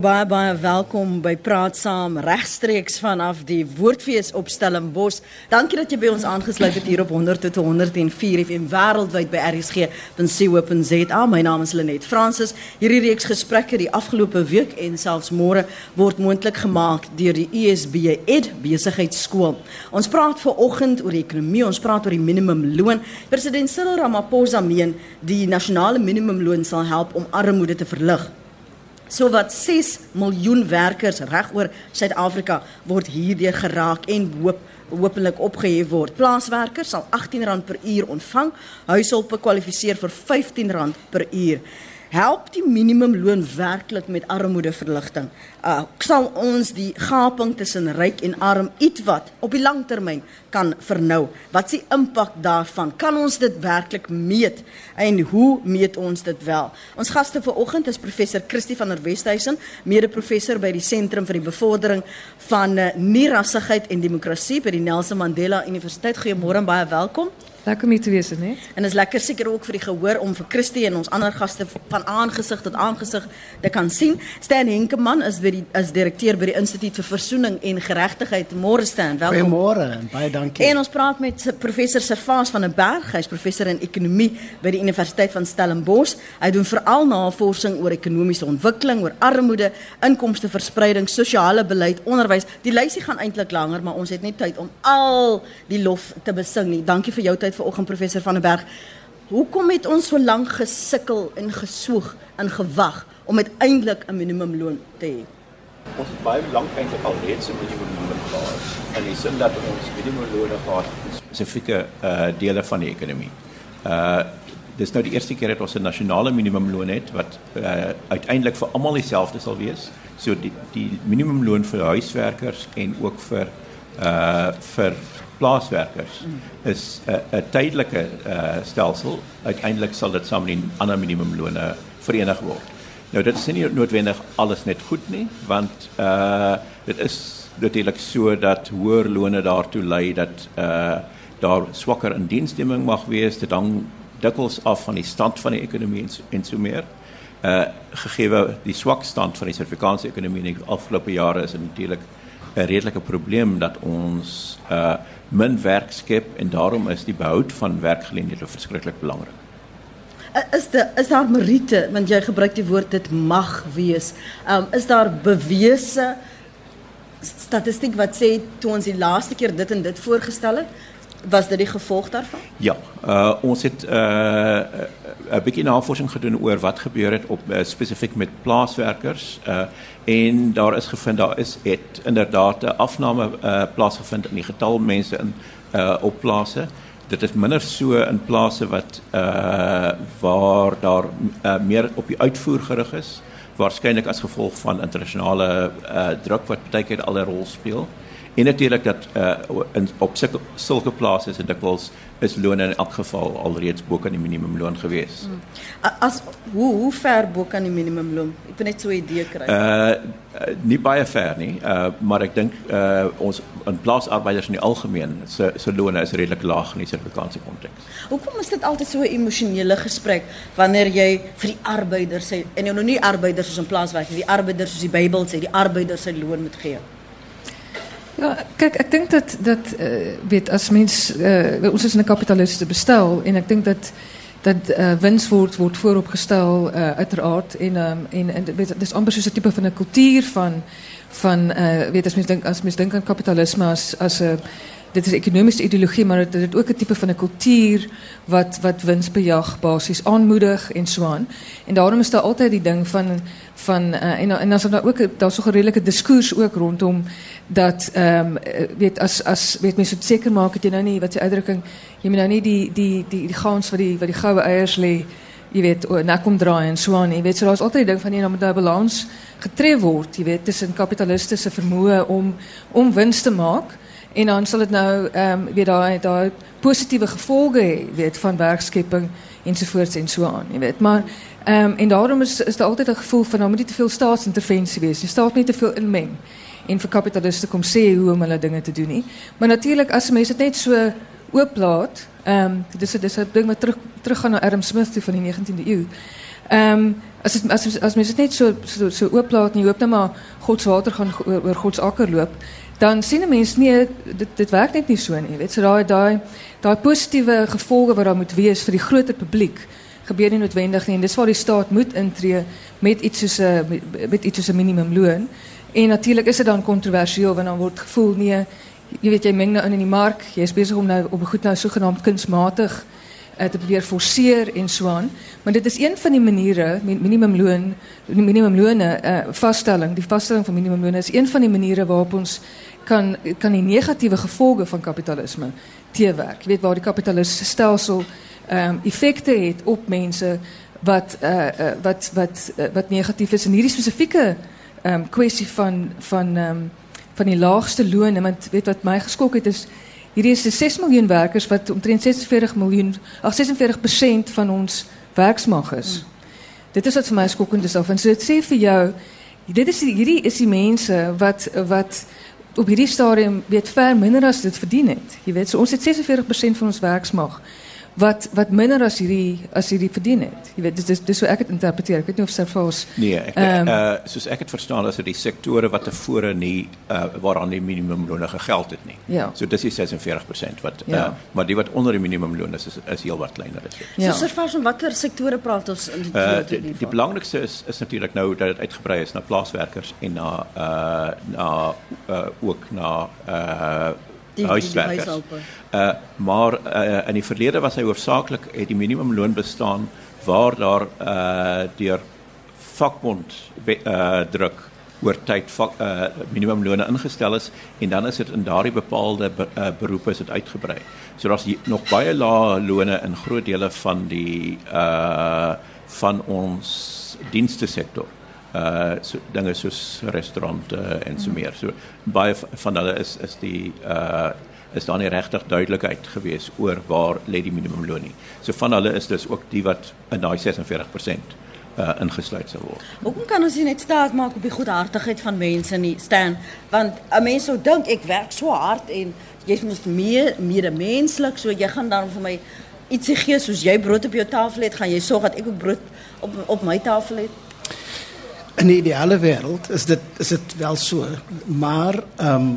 Baie baie welkom by Praat Saam regstreeks vanaf die Woordfees op Stellenbosch. Dankie dat jy by ons aangesluit het hier op 100 tot 104 FM wêreldwyd by RSG.co.za. My naam is Lenet Fransis. Hierdie reeks gesprekke die afgelope week en selfs môre word moontlik gemaak deur die USB Ed Besigheidsskool. Ons praat ver oggend oor die ekonomie, ons praat oor die minimumloon. President Cyril Ramaphosa meen die nasionale minimumloon sal help om armoede te verlig. So wat 6 miljoen werkers regoor Suid-Afrika word hierdeur geraak en hoop hopelik opgehef word. Plaaswerkers sal R18 per uur ontvang. Huishulpe kwalifiseer vir R15 per uur help die minimumloon werklik met armoedeverligting? Uh sal ons die gaping tussen ryk en arm ietwat op die lang termyn kan vernou? Wat is die impak daarvan? Kan ons dit werklik meet en hoe meet ons dit wel? Ons gaste vanoggend is professor Christie van der Westhuizen, mede-professor by die Sentrum vir die Bevordering van uh, Nierassigheid en Demokrasie by die Nelson Mandela Universiteit. Goeiemôre en baie welkom. Lekker om hier te wees, net. En is lekker seker ook vir die gehoor om vir Christie en ons ander gaste van aangesig tot aangesig te kan sien. Stan Henkemann is by die as direkteur by die Instituut vir Versoening en Geregtigheid. Môre Stan, welkom. Goeiemôre en baie dankie. En ons praat met professor Servaas van der Berg, hy's professor in ekonomie by die Universiteit van Stellenbosch. Hy doen veral navorsing oor ekonomiese ontwikkeling, oor armoede, inkomsteverspreiding, sosiale beleid, onderwys. Die lysie gaan eintlik langer, maar ons het nie tyd om al die lof te besing nie. Dankie vir jou tyd vanoggend professor van der Berg. Hoekom het ons so lank gesukkel en geswoeg en gewag om uiteindelik 'n minimumloon te hê? Ons het baie lank eintlik al reeds 'n minimumloon gehad. En die sin dat ons minimumloon gehad in spesifieke uh dele van die ekonomie. Uh dis nou die eerste keer dat ons 'n nasionale minimumloon het wat uh uiteindelik vir almal dieselfde sal wees. So die die minimumloon vir huiswerkers en ook vir uh vir plaaswerkers is 'n uh, tydelike uh, stelsel. Uiteindelik sal dit saam met die ander minimumlone verenig word. Nou dit is nie noodwendig alles net goed nie, want uh dit is natuurlik so dat hoër lone daartoe lei dat uh daar swakker indiensneming mag wees, dit hang dikwels af van die stand van die ekonomie en so, en so meer. Uh gegee die swak stand van die Suid-Afrikaanse ekonomie in die afgelope jare is natuurlik 'n redelike probleem dat ons uh min werk skep en daarom is die behoud van werkgeleenthede verskriklik belangrik. Is dit is daar meriete want jy gebruik die woord dit mag wees. Um is daar bewese statistiek wat sê toe ons die laaste keer dit en dit voorgestel het was dit die gevolg daarvan? Ja, uh, ons het uh, 'n bietjie navorsing gedoen oor wat gebeur het op uh, spesifiek met plaaswerkers uh, en daar is gevind daar is het inderdaad 'n afname uh, plaasgevind in die getal mense in uh, op plase. Dit is minder so in plase wat uh, waar daar uh, meer op die uitvoer gerig is, waarskynlik as gevolg van internasionale uh, druk wat baie keer al 'n rol speel. En natuurlik dat uh, in, op sulke plase en dikwels is lone in elk geval alreeds bo kan die minimumloon gewees. Hmm. As hoe hoe ver bo kan die minimumloon? Ek wil net so 'n idee kry. Uh nie baie ver nie, uh maar ek dink uh ons in plaasarbeiders in die algemeen se se lone is redelik laag in die Suid-Afrikaanse konteks. Hoekom is dit altyd so 'n emosionele gesprek wanneer jy vir die arbeiders sê en nou nie arbeiders soos in plaaswerk nie, die arbeiders soos die Bybel sê, die arbeiders se loon moet gee? Ja, kijk, ik denk dat, dat uh, weet, als mens, uh, ons is een kapitalistische bestel, en ik denk dat, dat uh, winst wordt, wordt vooropgesteld, uiteraard. En, um, en, en weet, het is amper zo'n type van een cultuur van, van weet, als mensen denken denk aan kapitalisme als, als dit is economische ideologie, maar het is ook een type van een cultuur wat, wat winstbejag basis aanmoedig en zo aan. En daarom is daar altijd die ding van, van en, en als er nou ook, daar is een redelijke discours ook rondom dat, um, weet, als, als weet, mensen het zeker maken, je nou niet, wat je uitdrukking, je moet nou niet die, die, die, die gans waar die, waar die gouden eiers lee, je weet, naar komt draaien en zo aan. Je weet, zoals altijd die ding van, je nou moet daar balans getreed wordt, je weet, tussen kapitalistische vermoeden om, om winst te maken. En dan sal dit nou um, weet daai daai positiewe gevolge hê, weet van werkskepping ensovoorts en so aan, jy weet. Maar um, en daarom is is daar altyd 'n gevoel van nou moet nie te veel staatsintervensie wees. Jy staat nie te veel inmeng en vir kapitaliste kom sê hoe om hulle dinge te doen nie. Maar natuurlik as mense dit net so ooplaat, ehm um, dis dis 'n ding wat terug teruggaan na Adam Smith toe van die 19de eeu. Ehm as het, as as mense net so so so ooplaat en jy hoop net maar God se water gaan oor, oor God se akker loop, dan sien 'n mens nee, dit dit werk net nie so nie, weet. So daai daai daai positiewe gevolge wat daar moet wees vir die groter publiek gebeur nie noodwendig nie en dis waar die staat moet intree met iets soos 'n met, met iets soos 'n minimumloon. En natuurlijk is het dan controversieel, want dan wordt het gevoel niet, je weet, jij mengt nou in die markt, je is bezig om nou op goed nou zogenaamd kunstmatig uh, te proberen forceren en zo aan. Maar dit is een van die manieren, minimumloon, minimumlonen, uh, vaststelling, die vaststelling van minimumlonen is een van die manieren waarop ons kan, kan die negatieve gevolgen van kapitalisme teerwerk. Je weet waar die kapitalistische stelsel um, effecten heeft op mensen wat, uh, wat, wat, wat negatief is. En hierdie specifieke um, kwestie van, van, um, van die laagste lonen. Want weet wat mij geschokt het is, hier is 6 miljoen werkers wat omtrent 46 miljoen, ach 46 procent van ons werksmag is. Mm. Dit is wat voor mij schokkend is. En so dit sê vir jou, dit is die, hierdie is die mense wat, wat op hierdie stadium weet ver minder as dit verdien het. Jy weet, so ons het 46% van ons werksmag wat wat minder as hierdie as hierdie verdien het. Jy weet dis dis, dis hoe ek dit interpreteer. Ek weet nie of Servaas Nee, ek um, uh soos ek het verstaan as dit die sektore wat tevore nie uh waaraan die minimumloon gegeld het nie. Ja. So dis die 46% wat ja. uh maar die wat onder die minimumloon is is, is heel wat kleiner is. Ja. So Servaas en watter sektore praat ons in die uh, die, die, die belangrikste is is natuurlik nou dat dit uitgebrei is na plaaswerkers en na uh na uh ook na uh die, huiswerkers. Die, die uh, maar uh, in die verlede was hy hoofsaaklik het die minimumloon bestaan waar daar uh, deur vakbond uh, druk oor tyd vak, uh, minimumlone ingestel is en dan is dit in daardie bepaalde be, uh, beroepe is dit uitgebrei. So daar's nog baie lae lone in groot dele van die uh van ons dienste sektor. Uh so dinge soos restaurante en so meer. So baie van hulle is is die uh is daar nie regtig duidelikheid gewees oor waar lê die minimumloon nie. So van hulle is dus ook die wat in daai 46% uh ingesluit sou word. Hoekom kan ons nie net staat maak op die goedhartigheid van mense nie, staan? Want 'n mens sou dink ek werk so hard en jy moet meer meer menslik, so jy gaan dan vir my ietsie gee soos jy brood op jou tafel het, gaan jy sorg dat ek ook brood op op my tafel het. In die ideale wêreld is dit is dit wel so, maar ehm um,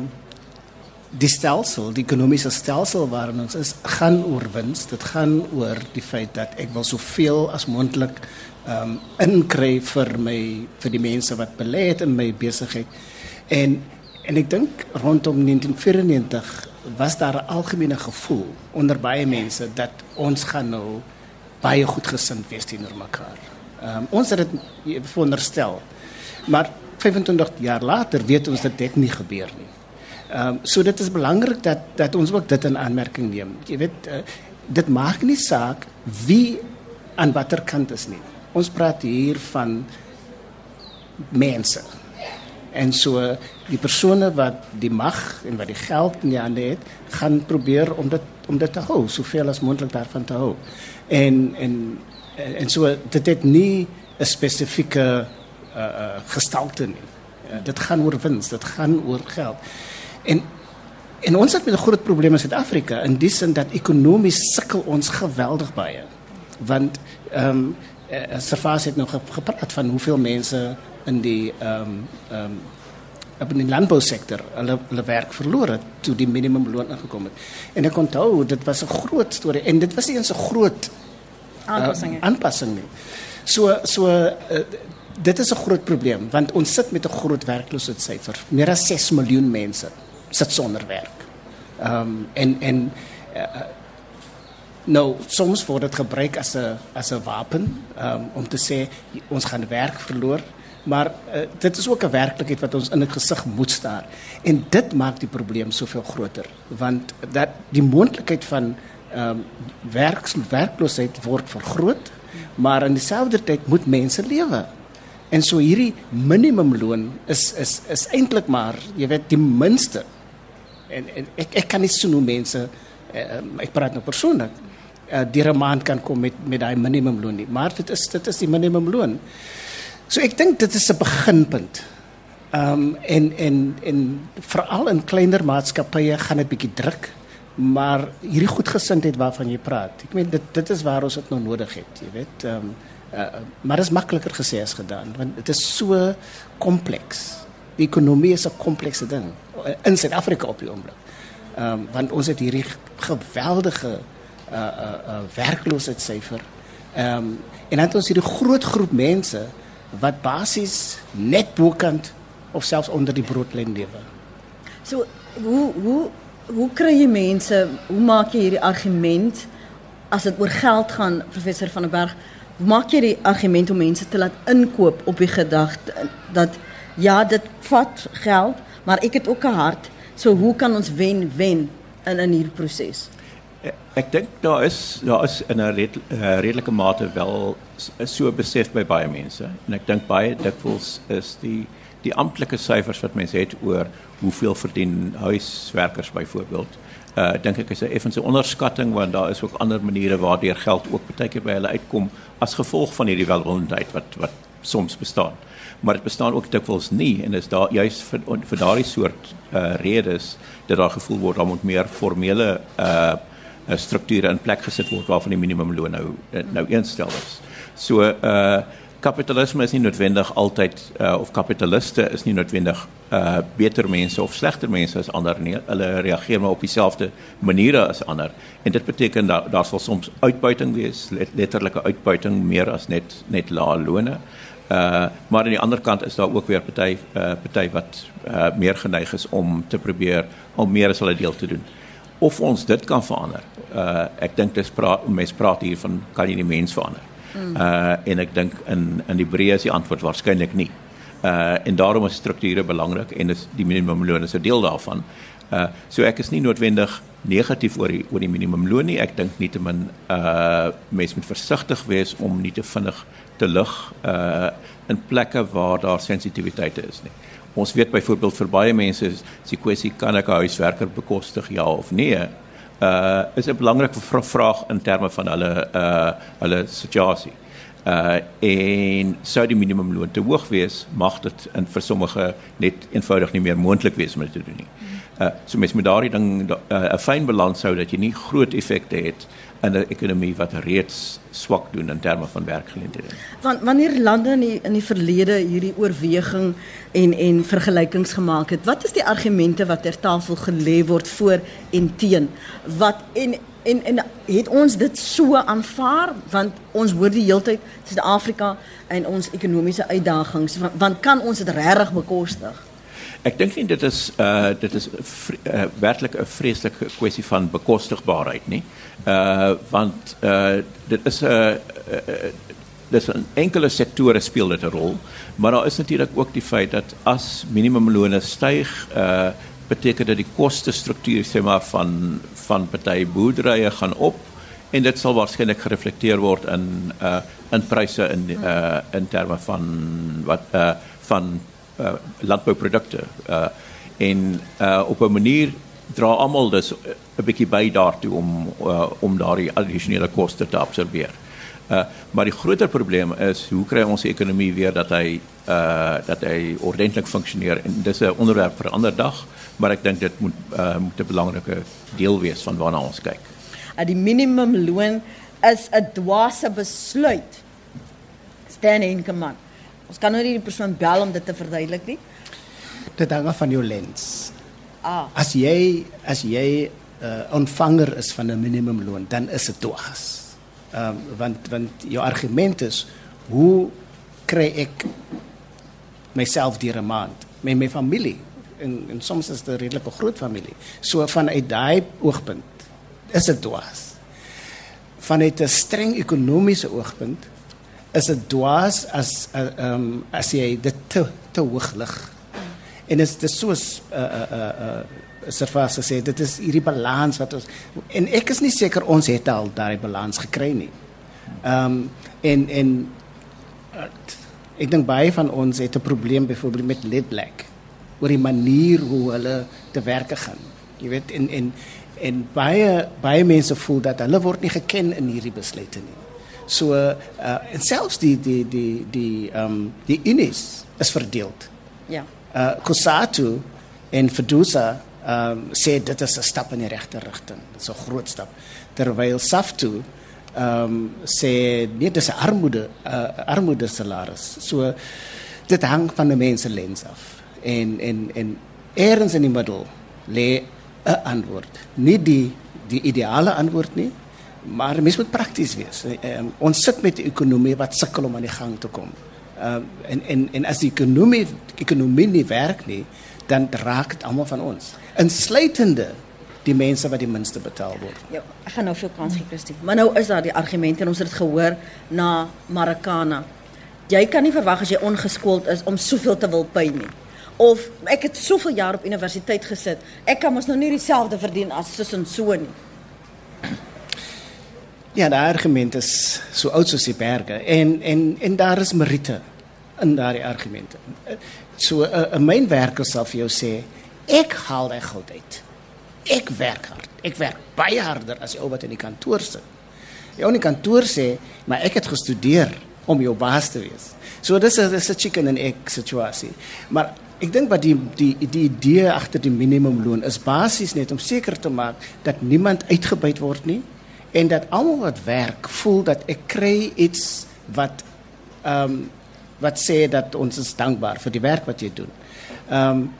die stelsel, die ekonomiese stelsel waarin ons is, gaan oor wins. Dit gaan oor die feit dat ek wil soveel as moontlik ehm um, inkry vir my vir die mense wat belê het in my besigheid. En en ek dink rondom 1994 was daar 'n algemene gevoel onder baie mense dat ons gaan nou baie goed gesind wees teenoor mekaar. Um, ons het dit veronderstel. Maar 25 jaar later weet ons dat dit nie gebeur nie. Ehm um, so dit is belangrik dat dat ons ook dit in aanmerking neem. Jy weet uh, dit maak nie saak wie aan watter kant is nie. Ons praat hier van mense. En so die persone wat die mag en wat die geld in die hande het, gaan probeer om dit om dit te hou, soveel as moontlik daarvan te hou. En en en so dit het nie 'n spesifieke uh, uh gestalte nie. Uh, dit gaan oor wins, dit gaan oor geld. En en ons het met 'n groot probleem in Suid-Afrika in die sin dat ekonomies sukkel ons geweldig baie. Want ehm um, uh, Safas het nog gepraat van hoeveel mense in die ehm um, ehm um, op in die landbousektor hulle hulle werk verloor het toe die minimumloon ingekom het. En ek onthou dit was 'n groot storie en dit was nie eens 'n groot aanpassing uh, aanpassing so uh, dit is 'n groot probleem want ons sit met 'n groot werkloosheidssyfer. Meer as 6 miljoen mense sit sonder werk. Ehm en en uh, nou soms word dit gebruik as 'n as 'n wapen um, om te sê ons gaan werk verloor. Maar uh, dit is ook 'n werklikheid wat ons in die gesig moet staar. En dit maak die probleem soveel groter want dat die moontlikheid van ehm um, werks werkloosheid word vergroot, maar in dieselfde tyd moet mense lewe. En so hierdie minimumloon is is is eintlik maar, jy weet, die minste. En, en ek ek kan nie so noem mense uh, ek praat nou persoonlik uh, deur 'n maand kan kom met met daai minimumloon nie. Maar dit is dit is die minimumloon. So ek dink dit is 'n beginpunt. Um en en en veral in kleiner maatskappye gaan dit bietjie druk maar hierdie goedgesindheid waarvan jy praat ek meen dit dit is waar ons dit nou nodig het jy weet um Uh, maar dit is makliker gesê as gedaan want dit is so kompleks. Die ekonomie is 'n komplekse ding in Suid-Afrika op die oomblik. Ehm um, want ons het hierdie geweldige uh uh, uh werkloosheidssyfer. Ehm um, en dan het ons hierdie groot groep mense wat basies net bokant of selfs onder die broodlyn lewe. So hoe hoe hoe kry jy mense, hoe maak jy hierdie argument as dit oor geld gaan professor van der Berg? Hoe maak jy die argument om mense te laat inkoop op die gedagte dat ja, dit vat geld, maar ek het ook 'n hart. So hoe kan ons wen wen in in hierdie proses? Ek dink daar is daar is in 'n red, uh, redelike mate wel so besef by baie mense en ek dink baie dikwels is die die amptelike syfers wat mense het oor hoeveel verdien huiswerkers byvoorbeeld. Uh dink ek is 'n effense onderskatting want daar is ook ander maniere waardeur geld ook baie keer by hulle uitkom as gevolg van hierdie welwillendheid wat wat soms bestaan maar dit bestaan ook dikwels nie en is daar juist vir vir daardie soort uh redes dat daar gevoel word daar moet meer formele uh strukture in plek gesit word waarvan die minimumloon nou nou eenstel is. So uh kapitalisme is nie noodwendig altyd uh of kapitaliste is nie noodwendig uh beter mense of slegter mense as ander nie. Hulle reageer maar op dieselfde maniere as ander. En dit beteken dat daar sal soms uitbuiting wees, letterlike uitbuiting meer as net net lae lone. Uh maar aan die ander kant is daar ook weer party uh party wat uh meer geneig is om te probeer om meer as hulle deel te doen. Of ons dit kan verander. Uh ek dink dis praat mense praat hier van kan jy die mens verander. Mm. Uh en ek dink in in die breë is die antwoord waarskynlik nie. Uh en daarom is strukture belangrik en is die minimumloon is 'n deel daarvan. Uh so ek is nie noodwendig negatief oor die oor die minimumloon nie. Ek dink nietemin uh mense moet versigtig wees om nie te vinnig te lig uh in plekke waar daar sensitiwiteite is nie. Ons weet byvoorbeeld vir baie mense is die kwessie kan ek 'n huiswerker bekostig ja of nee? Uh is 'n belangrike vraag in terme van hulle uh hulle situasie. Uh en sou die minimumloon te hoog wees, mag dit in vir sommige net eenvoudig nie meer moontlik wees om dit te doen nie. Uh so mens moet daardie ding 'n uh, fyn balans hou dat jy nie groot effekte het in 'n ekonomie wat reeds swak doen in terme van werkgeleenthede. Want wanneer lande in die, in die verlede hierdie oorweging en en vergelykings gemaak het, wat is die argumente wat ter tafel gelê word voor en teen? Wat en en en het ons dit so aanvaar want ons hoor die heeltyd Suid-Afrika en ons ekonomiese uitdagings want, want kan ons dit regtig bekostig? Ek dink nie dit is uh dit is uh, werklik 'n vreeslike kwessie van bekostigbaarheid nie. Uh want uh dit is 'n uh, uh, dis 'n enkele sektore speel dit 'n rol, maar daar is natuurlik ook die feit dat as minimumlone styg, uh beteken dit die koste struktuur sê maar van van party boerderye gaan op en dit sal waarskynlik gereflekteer word in uh in pryse in uh in terme van wat uh van uh, landbouprodukte. Uh en uh op 'n manier dra almal dus 'n bietjie by daartoe om uh, om daardie addisionele koste te absorbeer. Uh maar die groter probleem is hoe kry ons die ekonomie weer dat hy uh dat hy ordentlik funksioneer en dis 'n onderwerp vir 'n ander dag, maar ek dink dit moet uh moet 'n belangrike deel wees van waarna ons kyk. Uh die minimumloon is 'n dwaase besluit. Stan Enkeman. Ons kan nou nie die persoon bel om dit te verduidelik nie. Dit hang af van jou lens. Ah. As jy as jy 'n uh, ontvanger is van 'n minimumloon, dan is dit dwaas. Ehm um, want want jou argument is hoe kry ek myself deur 'n maand met my familie en en soms is dit 'n redelike groot familie. So vanuit daai oogpunt is dit dwaas. Vanuit 'n streng ekonomiese oogpunt is dit dwaas as ehm uh, um, as jy dit te te hoog lig. En dit is 'n uh, uh, uh, uh, surface sê dit is hierdie balans wat ons en ek is nie seker ons het al daai balans gekry nie. Ehm um, en en ek dink baie van ons het 'n probleem byvoorbeeld met lead black oor die manier hoe hulle te werk gaan. Jy weet en en en baie baie mense voel dat hulle word nie geken in hierdie besluite nie. So uh en selfs die die die die ehm um, die unis is verdeel. Ja. Uh Kusatu en Fedusa ehm um, sê dit is 'n stap in die regte rigting. Dit is 'n groot stap. Terwyl Saftu ehm um, sê nee dis 'n armoede uh, armoede salaris. So dit hang van die mense lens af. En en en eers in die middel lê 'n antwoord. Nie die die ideale antwoord nie, maar mens moet prakties wees. Um, ons sit met 'n ekonomie wat sukkel om aan die gang te kom. Um, en en en as die ekonomie ekonomie nie werk nie, dan raak dit almal van ons. Insluitende die mense wat die minste betaal word. Ja, ek gaan nou veel kans gee, Christie. Maar nou is daar die argumente en ons het dit gehoor na Marikana. Jy kan nie verwag as jy ongeskoold is om soveel te wil pay nie. Of ek het soveel jaar op universiteit gesit. Ek kan mos nou nie dieselfde verdien as sus en so nie. Ja, die argument is so oud soos die berge en en en daar is meriete in daardie argumente. So 'n mynwerker sal vir jou sê, ek haal daai goud uit. Ek werk hard. Ek werk baie harder as die ou wat in die kantoor sit. Die ou in die kantoor sê, maar ek het gestudeer om jou baas te wees. So dis 'n dis 'n chicken and egg situasie. Maar ek dink wat die die die idee agter die minimumloon is basies net om seker te maak dat niemand uitgebuit word nie en dat almal wat werk voel dat ek kry iets wat ehm um, wat sê dat ons is dankbaar vir die werk wat jy doen. Ehm um,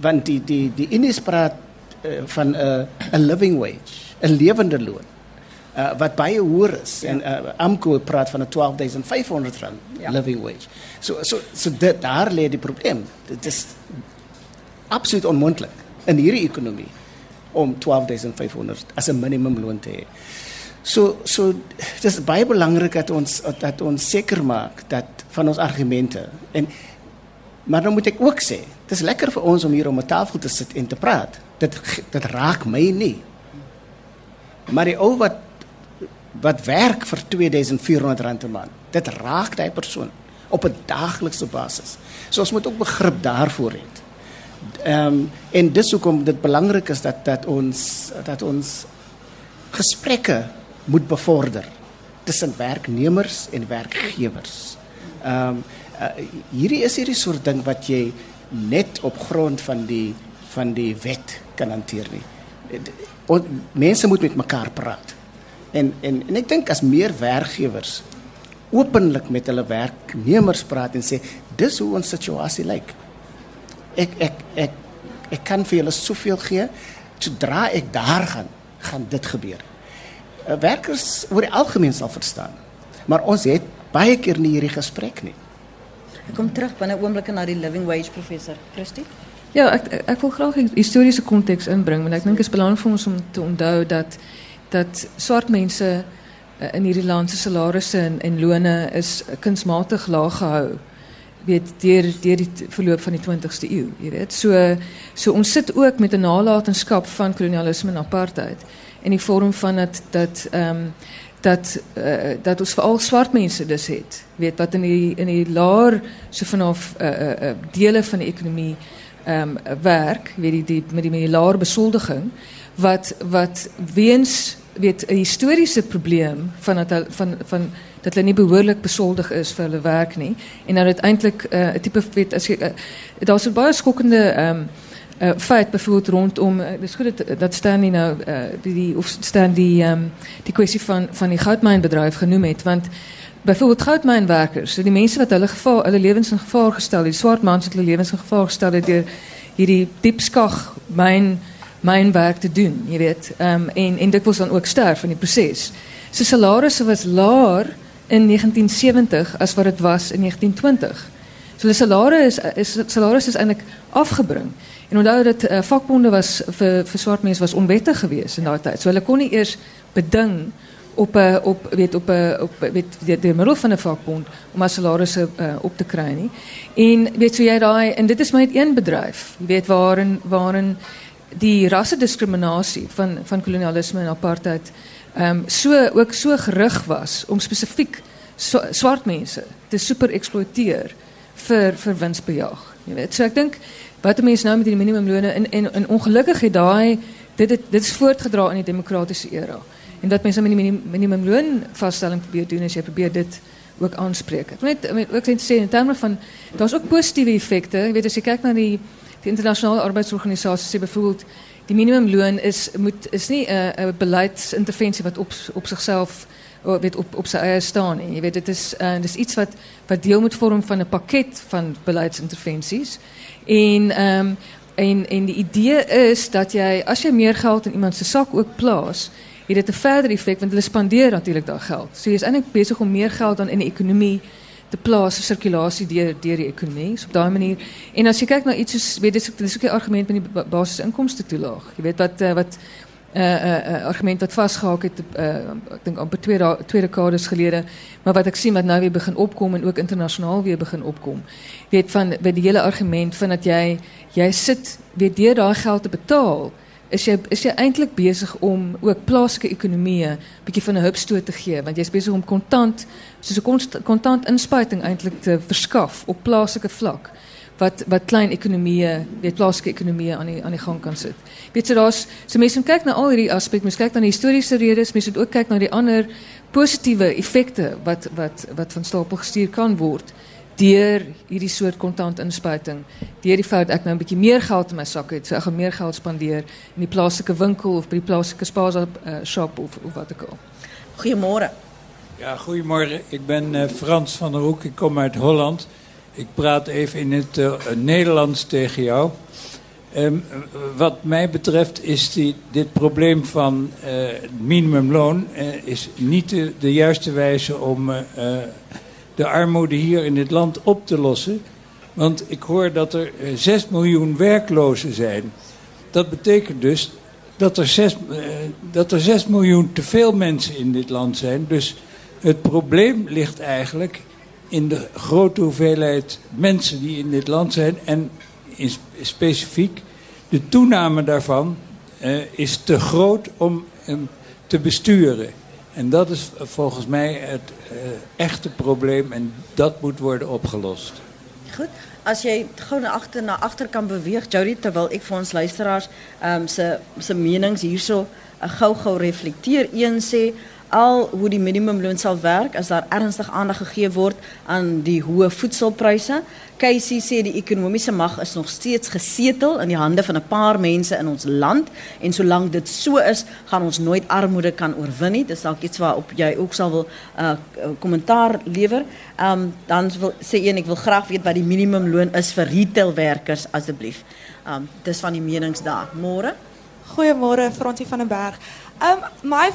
want die die die Indies praat uh, van 'n uh, 'n living wage, 'n lewende loon. Uh, wat baie hoër is ja. en uh, Amco praat van 'n 12500 rand ja. living wage. So so so dit daar lê die probleem. Dit is absoluut onmoontlik in hierdie ekonomie om 12500 as 'n minimumloon te hê. So so dis baie belangrik dat ons dat ons seker maak dat van ons argumente en maar dan moet ek ook sê, dis lekker vir ons om hier om 'n tafel te sit en te praat. Dit dit raak my nie. Maar die ou wat wat werk vir 2400 rand 'n maand, dit raak daai persoon op 'n daaglikse basis. So ons moet ook begrip daarvoor hê. Ehm um, en dis hoekom dit belangrik is dat dat ons dat ons gesprekke moet bevorder tussen werknemers en werkgewers. Ehm um, uh, hierdie is hierdie soort ding wat jy net op grond van die van die wet kan hanteer nie. En mense moet met mekaar praat. En en en ek dink as meer werkgewers openlik met hulle werknemers praat en sê dis hoe ons situasie lyk. Ek ek ek ek kan vir julle soveel gee sodra ek daar gaan gaan dit gebeur. Uh, werkers oor die algemeen sal verstaan. Maar ons het baie keer nie hierdie gesprek nie. Ek kom terug binne oomblikke na die living wage professor Christie. Ja, ek ek wil graag 'n historiese konteks inbring want ek dink dit is belangrik vir ons om te onthou dat dat swart mense uh, in hierdie land se salarisse en, en lone is kunsmatig laag gehou weet deur deur die verloop van die 20ste eeu, jy weet. So so ons sit ook met 'n nalatenskap van kolonialisme en apartheid in die vorm van dat dat ehm um, dat uh, dat ons veral swart mense dus het. Weet wat in die in die laer so vanaf uh, uh, uh, dele van die ekonomie ehm um, werk, weet die, die met die die laer besoldiging wat wat weens weet 'n historiese probleem van dat van van dat hulle nie behoorlik besoldig is vir hulle werk nie en dan uiteindelik eh, 'n uh, tipe weet as jy uh, daar's baie skokkende ehm um, uh, feit byvoorbeeld rondom uh, dis goed dat, staan nie nou uh, die, die of die ehm um, die kwessie van van die goudmynbedryf genoem het want byvoorbeeld goudmynwerkers so die mense wat hulle gevaar hulle lewens in gevaar gestel het die swart mans het hulle lewens in gevaar gestel het deur hierdie diepskag mijn werk te doen, je weet. Um, en, en dikwijls dan ook sterf in die proces. Zijn salarissen was lager in 1970 als wat het was in 1920. So die salaris is salaris is eintlik afgebring. En onthou dat uh, vakbonde was vir vir swart mense was onwettig geweest in daai tyd. So hulle kon nie eers beding op 'n uh, op weet op 'n uh, op weet die, die middel van 'n vakbond om as salarisse uh, op te kry nie. En weet so jy daai en dit is maar net een bedryf, jy weet waarin waarin die rassediskriminasie van van kolonialisme en apartheid ehm um, so ook so gerig was om spesifiek so, swart mense te super eksploiteer vir vir winsbejag. Jy weet, so ek dink wat mense nou met die minimumlone en en, en ongelukkig daai dit dit is voortgedra in die demokratiese era. En dat mense met die minimumloon vaststelling probeer doen as jy probeer dit ook aanspreek. Ek wil net ook sê in terme van daar's ook positiewe effekte. Jy weet as jy kyk na die die internasionale arbeidsorganisasie sê byvoorbeeld die minimumloon is moet is nie uh, 'n wat op op sigself weet op op sy eie staan nie. Jy weet dit is uh, dis iets wat wat deel moet vorm van 'n pakket van beleidsintervensies. En ehm um, en en die idee is dat jy as jy meer geld in iemand se sak ook plaas, het dit 'n verder effek want hulle spandeer natuurlik daai geld. So jy is eintlik besig om meer geld dan in die ekonomie te plaas vir sirkulasie deur deur die ekonomie so op daai manier. En as jy kyk na iets soos weet dis dis ook 'n argument met die basisinkomste toelaag. Jy weet wat uh, wat 'n uh, uh, uh, argument wat vasgehaak het ek dink amper twee twee dekades gelede, maar wat ek sien wat nou weer begin opkom en ook internasionaal weer begin opkom. Weet van by die hele argument van dat jy jy sit weer deur daai geld te betaal is jy is jy eintlik besig om ook plaaslike ekonomieë bietjie van 'n hupstoot te gee want jy's besig om kontant soos 'n kontant inspuiting eintlik te verskaf op plaaslike vlak wat wat klein ekonomieë weet plaaslike ekonomieë aan die aan die gang kan sit. Weet jy so daar's so mense moet kyk na al hierdie aspekte, mense kyk na die historiese redes, mense moet ook kyk na die ander positiewe effekte wat wat wat van stapel gestuur kan word deur hierdie soort kontant inspuiting. Deur die feit ek nou 'n bietjie meer geld in my sak het, so ek gaan meer geld spandeer in die plaaslike winkel of by die plaaslike spaza uh, shop of of wat ook al. Goeiemôre. Ja, goeiemôre. Ik ben uh, Frans van der Hoek. Ik kom uit Holland. Ik praat even in het uh, Nederlands tegen jou. Um, wat mij betreft is die, dit probleem van uh, minimumloon uh, is niet de, juiste wijze om de armoede hier in dit land op te lossen. Want ik hoor dat er 6 miljoen werklozen zijn. Dat betekent dus dat er 6, dat er 6 miljoen te veel mensen in dit land zijn. Dus het probleem ligt eigenlijk in de grote hoeveelheid mensen die in dit land zijn. En in specifiek, de toename daarvan uh, is te groot om um, te besturen. En dat is volgens mij het uh, echte probleem en dat moet worden opgelost. Goed. As jy gou na agter na agter kan beweeg, Jody, terwyl ek vir ons luisteraars ehm um, se se menings hierso uh, gou-gou reflekteer. Een sê al hoe die minimumloon sal werk as daar ernstig aandag gegee word aan die hoë voedselpryse. Casey sê die ekonomiese mag is nog steeds gesetel in die hande van 'n paar mense in ons land en solank dit so is, gaan ons nooit armoede kan oorwin nie. Dis dalk iets waarop jy ook sal wil uh, kommentaar lewer. Ehm um, dan wil sê een ek wil graag weet wat die minimumloon is vir retailwerkers asseblief. Um, dis van die menings daar. Môre. Goeiemôre Fransie van den Berg. Um, my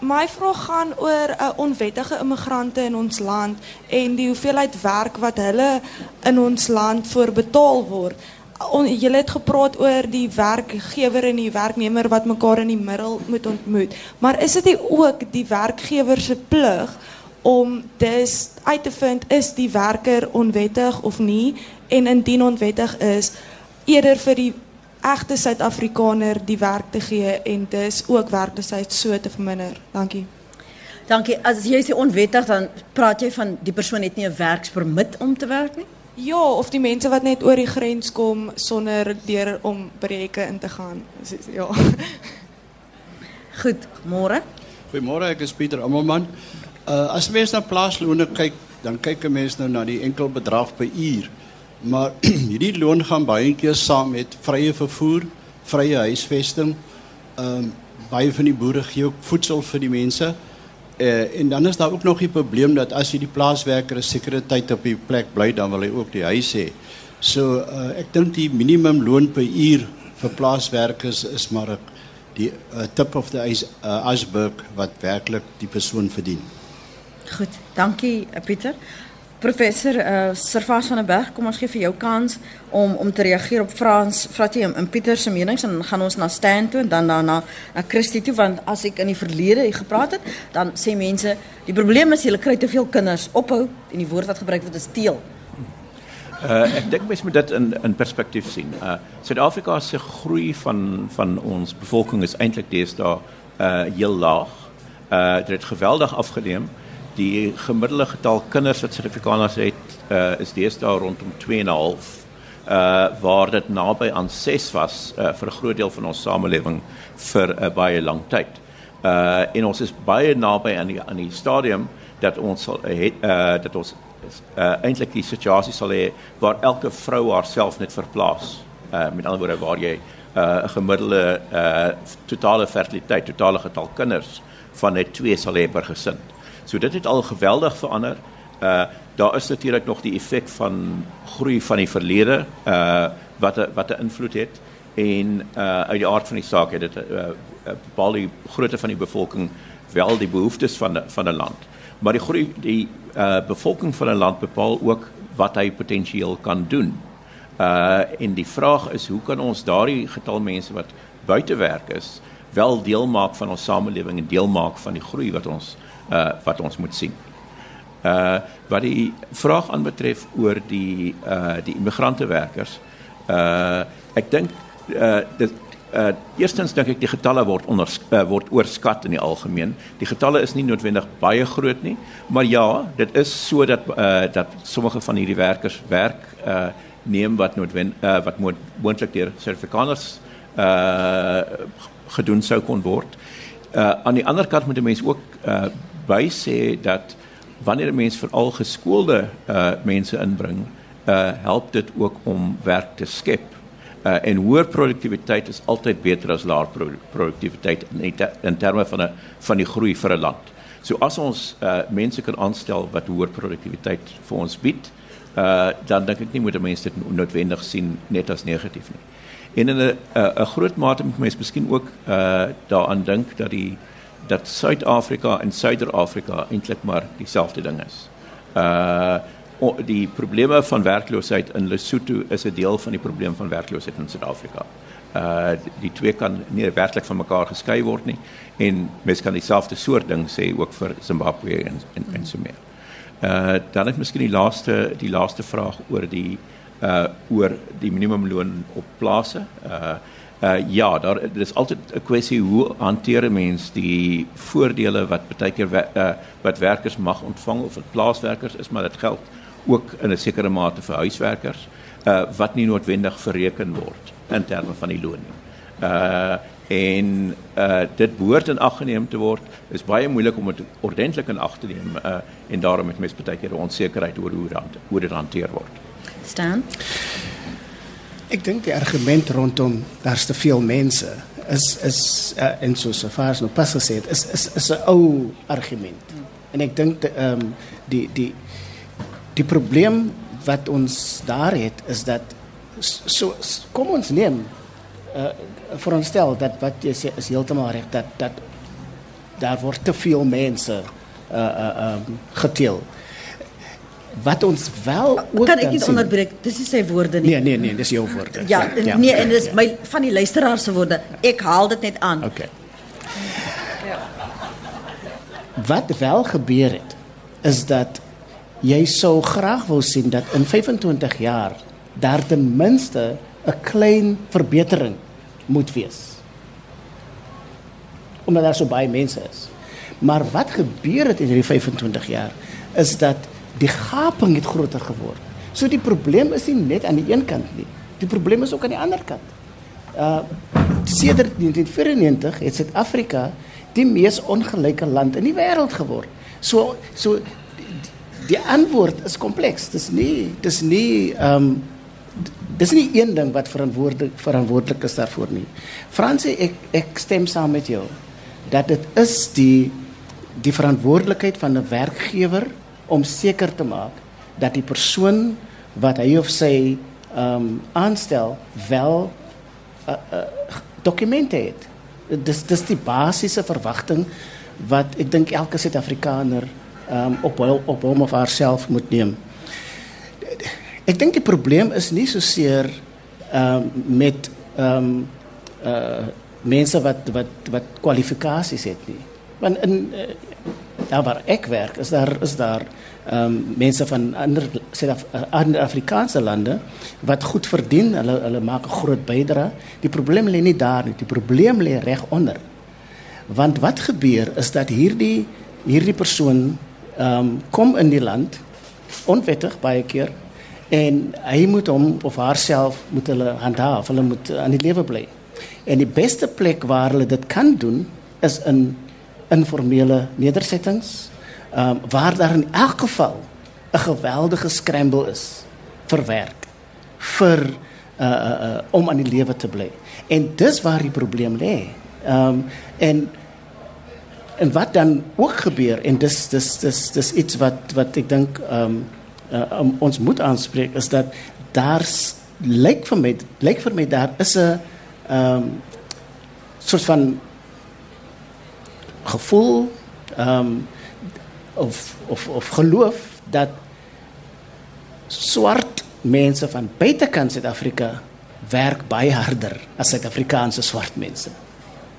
my vraag gaan oor uh, onwettige immigrante in ons land en die hoeveelheid werk wat hulle in ons land voor betaal word. On, julle het gepraat oor die werkgewer en die werknemer wat mekaar in die middel moet ontmoet. Maar is dit ook die werkgewer se plig om dus uit te vind is die werker onwettig of nie en indien onwettig is eerder vir die egte Suid-Afrikaner die werk te gee en dus ook werkloosheid so te verminder. Dankie. Dankie. As jy sê onwettig dan praat jy van die persoon het nie 'n werkspermit om te werk nie? Ja, of die mense wat net oor die grens kom sonder deur om breuke in te gaan. Ja. Goed, môre. Goeiemôre, ek is Pieter Amelman. Uh as mense na plaasloone kyk, dan kyk 'n mens nou na die enkel bedrag per uur. Maar hierdie loon gaan baie keer saam met vrye vervoer, vrye huisvesting. Ehm um, baie van die boere gee ook voedsel vir die mense. Eh uh, en dan is daar ook nog die probleem dat as jy die plaaswerker 'n sekere tyd op die plek bly, dan wil hy ook die huis hê. So uh, ek dink die minimum loon per uur vir plaaswerkers is maar die uh, tip of the ice, uh, iceberg wat werklik die persoon verdien. Goed, dankie Pieter. Professor uh, van der Berg, kom ons gee vir jou kans om om te reageer op Frans, Fratie en Pieter se menings en dan gaan ons na Stan toe en dan daarna na Christie toe want as ek in die verlede gepraat het, dan sê mense die probleem is julle kry te veel kinders ophou en die woord wat gebruik word is teel. Uh, ek dink mens moet dit in in perspektief sien. Uh Suid-Afrika se groei van van ons bevolking is eintlik deesdae uh heel laag. Uh dit het geweldig afgeneem die gemiddelde getal kinders wat Suid-Afrikaners het uh, is deesdae rondom 2,5 uh waar dit naby aan 6 was uh, vir 'n groot deel van ons samelewing vir 'n uh, baie lang tyd. Uh en ons is baie naby aan die aan die stadium dat ons sal het uh dat ons uh eintlik die situasie sal hê waar elke vrou haarself net verplaas. Uh met ander woorde waar jy 'n uh, gemiddelde uh totale fertiliteit, totale getal kinders van net twee sal hê per gesin. So dit het al geweldig verander. Uh daar is natuurlik nog die effek van groei van die verlede uh wat a, wat 'n invloed het en uh uit die aard van die saak het dit uh, bepaal die grootte van die bevolking wel die behoeftes van de, van 'n land. Maar die groei die uh bevolking van 'n land bepaal ook wat hy potensieel kan doen. Uh en die vraag is hoe kan ons daardie getal mense wat buite werk is wel deel maak van ons samelewing en deel maak van die groei wat ons uh wat ons moet sien. Uh wat die vraag aanbetref oor die uh die immigrante werkers. Uh ek dink uh dit uh eerstens dink ek die getalle word onder uh, word oorskat in die algemeen. Die getalle is nie noodwendig baie groot nie, maar ja, dit is so dat uh dat sommige van hierdie werkers werk uh neem wat noodwendig uh, wat moontlik deur Suid-Afrikaners uh gedoen sou kon word. Uh aan die ander kant moet 'n mens ook uh by sê dat wanneer 'n mens veral geskoolde uh mense inbring, uh help dit ook om werk te skep Uh, en hoër produktiwiteit is altyd beter as laer produktiwiteit in, in terme van 'n van die groei vir 'n land. So as ons uh, mense kan aanstel wat hoër produktiwiteit vir ons bied, uh, dan dink ek nie moet mense dit noodwendig sien net as negatief nie. En in 'n 'n groot mate moet mense miskien ook uh, daaraan dink dat die dat Suid-Afrika en Suider-Afrika eintlik maar dieselfde ding is. Uh die probleme van werkloosheid in Lesotho is 'n deel van die probleem van werkloosheid in Suid-Afrika. Uh die twee kan nie werklik van mekaar geskei word nie en mens kan dieselfde soort ding sê ook vir Zimbabwe en en, en so meer. Uh dan het miskien die laaste die laaste vraag oor die uh oor die minimumloon op plase. Uh uh ja, daar dis altyd 'n kwessie hoe hanteer 'n mens die voordele wat baie keer uh, wat werkers mag ontvang of dit plaaswerkers is, maar dit geld ook in 'n sekere mate vir huiswerkers uh wat nie noodwendig verreken word in terme van die loon nie. Uh en uh dit behoort in ag geneem te word. Is baie moeilik om dit ordentlik in ag te neem uh en daarom het mense baie keer onsekerheid oor hoe dit hanteer word. Stan Ek dink die argument rondom daar's te veel mense is is uh, en so so ver as nou pas gesê het is is is 'n ou argument. En ek dink ehm um, die die die probleem wat ons daar het is dat so kom ons neem uh, veronderstel dat wat jy sê is heeltemal reg dat dat daar word te veel mense uh uh um, geteel. Wat ons wel ook kan ek nie onderbreek. Dis nie sy woorde nie. Nee nee nee, dis jou woorde. Ja, ja, nee en dis my van die luisteraar se woorde. Ek haal dit net aan. Okay. Ja. Wat wel gebeur het is dat jy sou graag wou sien dat in 25 jaar daar ten minste 'n klein verbetering moet wees. Omdat daar so baie mense is. Maar wat gebeur het in hierdie 25 jaar is dat die gaping het groter geword. So die probleem is nie net aan die een kant nie. Die probleem is ook aan die ander kant. Uh sedert 1994 het Suid-Afrika die mees ongelyke land in die wêreld geword. So so die antwoord is kompleks. Dis nie dis nie ehm um, dis nie een ding wat verantwoordelik verantwoordelik is daarvoor nie. Fransie ek ek stem saam met jou dat dit is die die verantwoordelikheid van 'n werkgewer om seker te maak dat die persoon wat hy of sy ehm um, aanstel wel uh, uh, dokumente het. Dis dis die basiese verwagting wat ek dink elke Suid-Afrikaner um, op hul, op hom of haarself moet neem. Ek dink die probleem is nie so seer um, met ehm um, uh mense wat wat wat kwalifikasies het nie. Want in uh, daar waar ek werk is daar is daar ehm um, mense van ander ander Afrikaanse lande wat goed verdien, hulle hulle maak 'n groot bydrae. Die probleem lê nie daar nie, die probleem lê reg onder. Want wat gebeur is dat hierdie hierdie persoon ehm um, kom in die land onwettig baie keer en hy moet hom of haarself moet hulle handhaaf, hulle moet aan die lewe bly. En die beste plek waar hulle dit kan doen is in informele nedersettings, ehm um, waar daar in elk geval 'n geweldige scramble is vir werk vir uh uh, om aan die lewe te bly. En dis waar die probleem lê. Ehm um, en en wat dan ook gebeur en dis dis dis dis iets wat wat ek dink ehm um, uh, um, ons moet aanspreek is dat daar's lyk vir my lyk vir my daar is 'n ehm um, soort van gevoel um, of of of geloof dat swart mense van buitekant Suid-Afrika werk baie harder as Suid-Afrikaanse swart mense.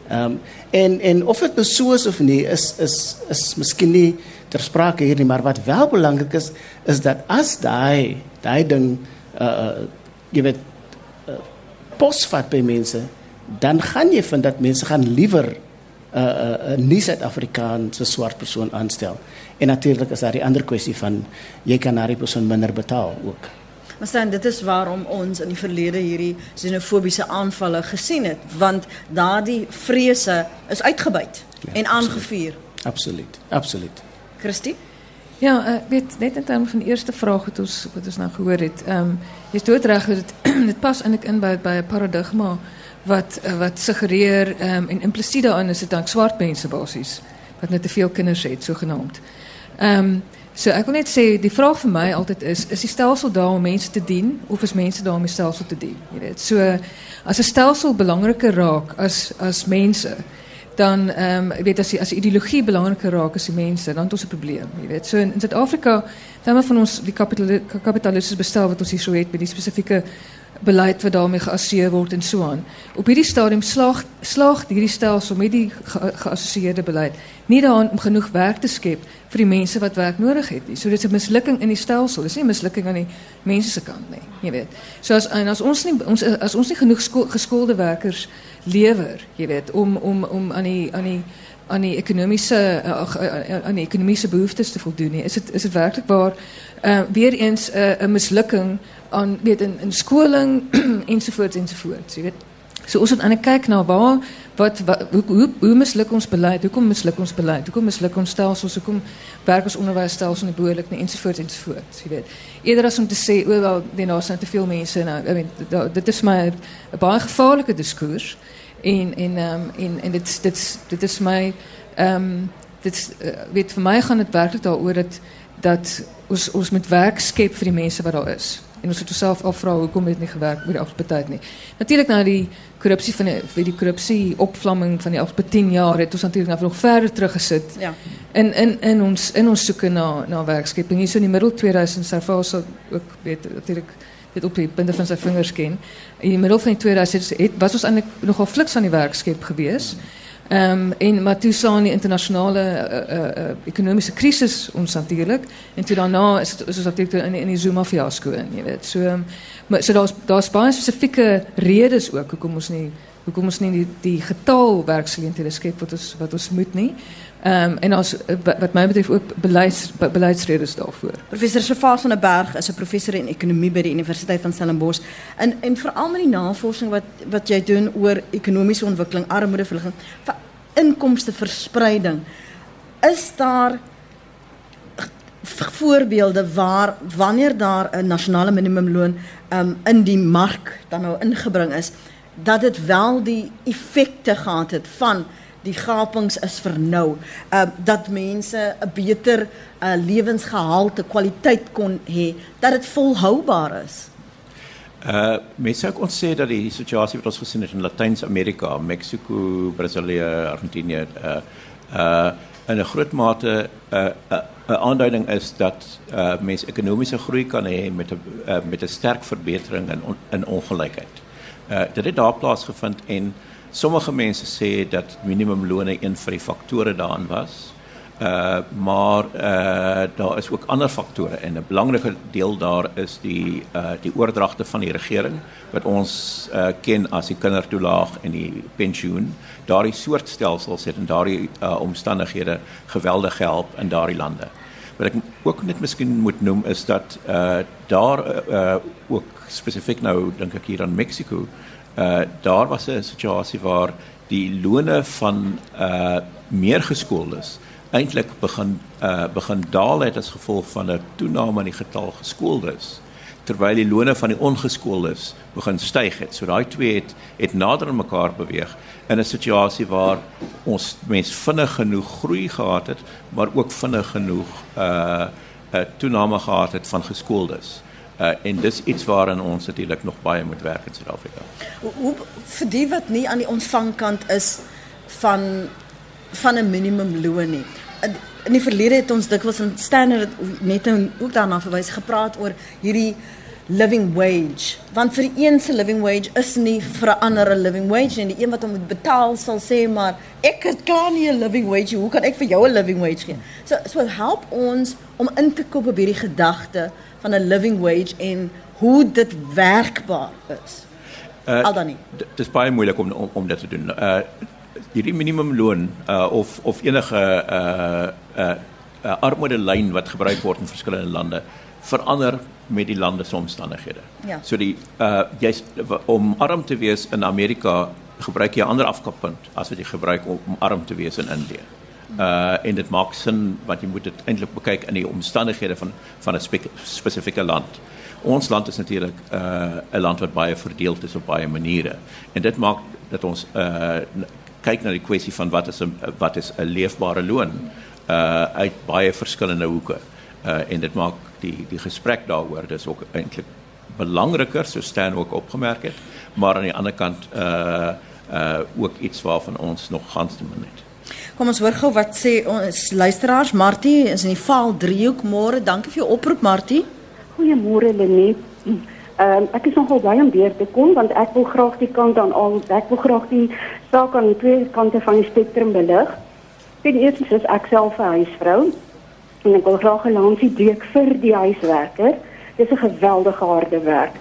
Ehm um, en en of dit nou so is of nie is is is miskien nie ter sprake hier nie, maar wat wel belangrik is is dat as daai daai ding uh jy weet uh, posvat by mense, dan gaan jy vind dat mense gaan liewer 'n uh, 'n uh, 'n nie Suid-Afrikaanse swart persoon aanstel. En natuurlik is daar die ander kwessie van jy kan daai persoon minder betaal ook. Maar staan dit is waarom ons in die verlede hierdie xenofobiese aanvalle gesien het, want daardie vrese is uitgebuit ja, en aangevuur. Absoluut. Absoluut. Christie Ja, uh, weet net in terme van die eerste vraag wat ons wat ons nou gehoor het. Ehm um, jy's doodreg dat dit dit pas eintlik in by by 'n paradigma wat uh, wat suggereer um, en implisiet daarin is dit dan swart mense basies wat net te veel kinders het sogenaamd. Ehm um, so ek wil net sê die vraag vir my altyd is is die stelsel daar om mense te dien of is mense daar om die stelsel te dien? Jy weet, so as 'n stelsel belangriker raak as as mense dan ehm um, weet as die, as die ideologie belangriker raak as die mense, dan het ons 'n probleem, jy weet. So in, in Suid-Afrika, dan van ons die kapitalistiese bestel wat ons hier so het met die spesifieke beleid wat daarmee geassocieer word en so aan. Op hierdie stadium slaag slaag hierdie stelsel met die geassosieerde beleid nie daaraan om genoeg werk te skep vir die mense wat werk nodig het nie. So dit is 'n mislukking in die stelsel. Dis nie 'n mislukking aan die mense se kant nie, jy weet. So as en as ons nie ons as ons nie genoeg geskoolde werkers lewer, jy weet, om om om aan die aan die aan die ekonomiese uh, aan die ekonomiese behoeftes te voldoen. Is dit is dit werklik waar uh, weer eens uh, 'n mislukking aan weet in in skoling ensovoorts ensovoorts, jy weet. So ons moet aan kyk na waar wat, wat hoe hoe, hoe misluk ons beleid? Hoekom misluk ons beleid? Hoekom misluk ons stelsels? Hoekom werk ons onderwysstelsel nie behoorlik nie ensovoorts ensovoorts, jy weet. Eerder as om te sê o wel, daar's nou te veel mense nou, I mean, dit is my 'n baie gevaarlike diskurs. En en um, en en dit dit dit is my ehm um, dit uh, weet vir my gaan dit werklik daaroor dat dat ons ons moet werk skep vir die mense wat daar is. En ons moet onsself afvra hoekom dit nie gewerk met die afgelope tyd nie. Natuurlik na die korrupsie van die die korrupsie opvlamming van die afgelope 10 jaar het ons natuurlik nog verder teruggesit. Ja. In in in ons in ons soeke na na werkskeping hier so in die middel 2000 sou vir ook weet natuurlik dit op die punte van sy vingers ken. In die middel van die 2000 het was ons eintlik nogal fliks aan die werk skep gewees. Um, en maar toe staan die internasionale uh, uh, uh, ekonomiese krisis ons natuurlik en toe daarna is dit is ons natuurlik in in die Zuma fiasco in, jy weet. So um, maar so daar's daar's baie spesifieke redes ook hoekom ons nie hoekom ons nie die, die getal werksgeleenthede skep wat ons wat ons moet nie. Ehm um, en als wat mij betreft ook beleids beleidsredes daarvoor. Professor Sefas van der Berg is 'n professor in ekonomie by die Universiteit van Stellenbosch en en veral met die navorsing wat wat jy doen oor ekonomiese ontwikkeling, armoedeverligting, inkomsteverspreiding. Is daar voorbeelde waar wanneer daar 'n nasionale minimumloon um, in die mark dan nou ingebring is dat dit wel die effekte gehad het van die gapings is vernou. Uh dat mense 'n beter uh lewensgehalte, kwaliteit kon hê, dat dit volhoubaar is. Uh mense sou kon sê dat die situasie wat ons gesien het in Latyn-Amerika, Mexiko, Brasilië, Argentinië uh uh in 'n groot mate 'n uh, 'n uh, aanduiding is dat uh mense ekonomiese groei kan hê met 'n uh, met 'n sterk verbetering in in ongelykheid. Uh dit het daar plaasgevind en Sommige mense sê dat minimumlone een van die faktore daarin was. Uh maar uh daar is ook ander faktore en 'n belangrike deel daar is die uh die oordragte van die regering wat ons uh ken as die kindertoelaag en die pensioen. Daardie soort stelsels het in daardie uh omstandighede geweldig gehelp in daardie lande. Wat ek ook net miskien moet noem is dat uh daar uh ook spesifiek nou dink ek hier aan Mexiko uh daar was 'n situasie waar die lone van uh meer geskooldes eintlik begin uh begin daal het as gevolg van 'n toename in die getal geskooldes terwyl die lone van die ongeskooldes begin styg het. So daai twee het het nader aan mekaar beweeg in 'n situasie waar ons mens vinnig genoeg groei gehad het, maar ook vinnig genoeg uh 'n uh, toename gehad het van geskooldes. Uh, en dis iets waaraan ons natuurlik nog baie moet werk in Suid-Afrika. Hoe, vir die wat nie aan die ontvangkant is van van 'n minimumloon nie. In, in die verlede het ons dikwels in standaard net nou ook daarna verwys gepraat oor hierdie living wage. Want vir die een se living wage is nie vir 'n ander 'n living wage en die een wat hom moet betaal sal sê maar ek het klaar nie 'n living wage. Hoe kan ek vir jou 'n living wage gee? So so help ons om in te koop op hierdie gedagte van 'n living wage en hoe dit werkbaar is. Uh, Al dan nie. Dit is baie moeilik om, om om dit te doen. Uh hierdie minimumloon uh of of enige uh uh, uh armoede lyn wat gebruik word in verskillende lande verander met die lande se omstandighede. Ja. So die uh jy's om arm te wees in Amerika gebruik jy 'n ander afkappunt as wat jy gebruik om, om arm te wees in Indië. Uh en dit maak sin want jy moet dit eintlik bekyk in die omstandighede van van 'n spe spesifieke land. Ons land is natuurlik uh 'n land wat baie verdeeld is op baie maniere en dit maak dat ons uh kyk na die kwessie van wat is 'n wat is 'n leefbare loon uh uit baie verskillende hoeke. Uh en dit maak die die gesprek daaroor dis ook eintlik belangriker so staan ook opgemerk het, maar aan die ander kant uh uh ook iets waarvan ons nog gans te min het. Kom ons hoor gou wat sê ons luisteraars Martie is in die Vaal driehoek môre. Dankie vir jou oproep Martie. Goeiemôre Lenet. Um, ek is nogal baie om deur te kom want ek wil graag die kant aan al ek wil graag die saak aan die twee kante van die spektrum belig. Ten eerste is ek self 'n huisvrou en ek wil graag 'n lansie breek vir die huiswerker. Dit is 'n geweldige harde werk.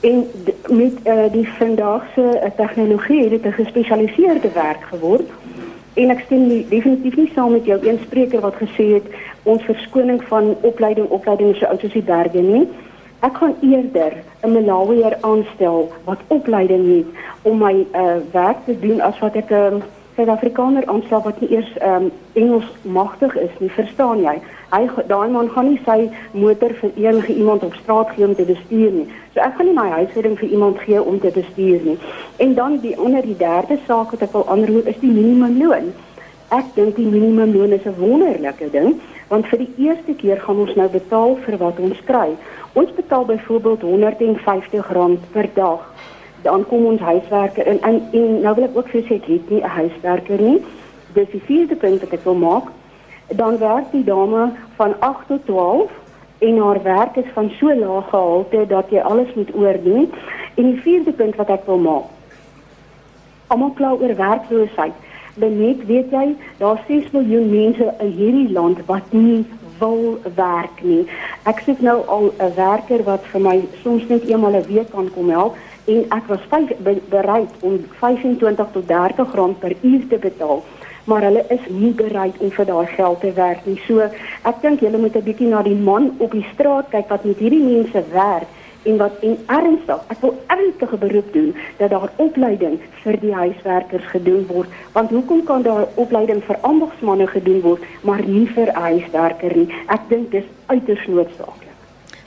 En met uh, die vandaagse uh, tegnologie het dit 'n gespesialiseerde werk geword. En ek stem nie, definitief nie saam met jou een spreker wat gesê het ons verskoning van opleiding opleiding is so oud soos die berge nie. Ek gaan eerder 'n Malawier aanstel wat opleiding het om my uh, werk te doen as wat ek 'n um, Suid-Afrikaner aanstel wat nie eers um, Engels magtig is nie, verstaan jy? Hy daai man gaan nie sy motor vir enige iemand op straat gee om te bestuur nie. So ek gaan nie my huishouding vir iemand gee om te bestuur nie. En dan die onder die derde saak wat ek wil aanroep is die minimumloon. Ek dink die minimumloon is 'n wonderlike ding want vir die eerste keer gaan ons nou betaal vir wat ons kry. Ons betaal byvoorbeeld R150 per dag. Dan kom ons huiswerker in en, en nou wil ek ook vir sê ek het nie 'n huiswerker nie. Dis die vierde punt wat ek wil maak. Dan werk die dame van 8 tot 12 en haar werk is van so lae gehalte dat jy alles moet oordoen. En die vierde punt wat ek wil maak. Almal kla oor werkloosheid. Benet weet jy, daar's 6 miljoen mense in hierdie land wat nie wil werk nie. Ek soek nou al 'n werker wat vir my soms net eenmal 'n week kan kom help en ek was vyf, be, bereid om 25 tot 30 rand per uur te betaal. Maar hulle is nie bereid om vir daai geld te werk nie. So ek dink julle moet 'n bietjie na die man op die straat kyk wat met hierdie mense werk en wat en ernstig ek wil ernstige beroep doen dat daar opleiding vir die huiswerkers gedoen word. Want hoekom kan daar opleiding vir ambagsmande gedoen word maar nie vir huiswerkers nie? Ek dink dis uiters noodsaaklik.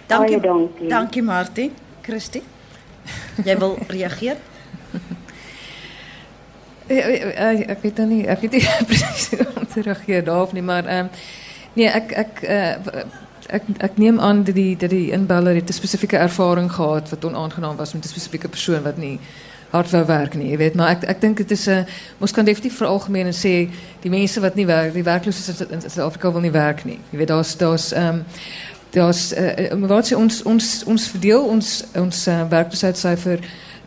Dankie dankie. dankie Martie. Christie jy wil reageer ek ek weet dan nie ek weet nie presies om te reageer daarop nie maar ehm um, nee ek ek uh, ek ek neem aan dat die dat die inbeller het 'n spesifieke ervaring gehad wat onaangenaam was met 'n spesifieke persoon wat nie hard wou werk nie, jy weet, maar ek ek dink dit is 'n uh, ons kan definitief vir algemeen en sê die mense wat nie werk, die werklooses in Suid-Afrika wil nie werk nie. Jy weet daar's daar's ehm um, daar's uh, wat sê ons ons ons verdeel ons ons uh,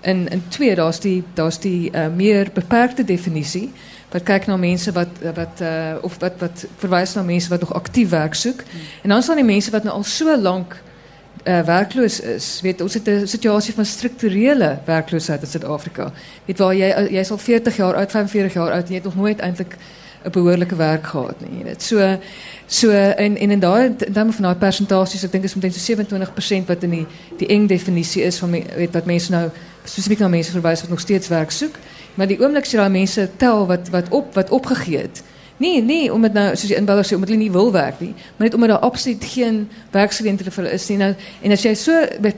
in in twee, daar's die daar's die meer beperkte definisie wat kyk na mense wat wat of wat wat verwys na mense wat nog aktief werk soek. En dan staan die mense wat nou al so lank werkloos is. Weet ons het 'n situasie van strukturele werkloosheid in Suid-Afrika. Weet waar jy jy is al 40 jaar oud, 45 jaar oud en jy het nog nooit eintlik 'n behoorlike werk gehad nie. Weet. So so en en in daai terme van daai persentasies, ek dink is omtrent so 27% wat in die die eng definisie is van weet wat mense nou spesifiek na mense verwys wat nog steeds werk soek. Maar die oomblik as jy daai mense tel wat wat op wat opgegee het, Nee, nee, omdat nou soos die inbellers sê omdat hulle nie wil werk nie, maar net omdat daar absoluut geen werksgeleenthede vir hulle is nie. Nou en as jy so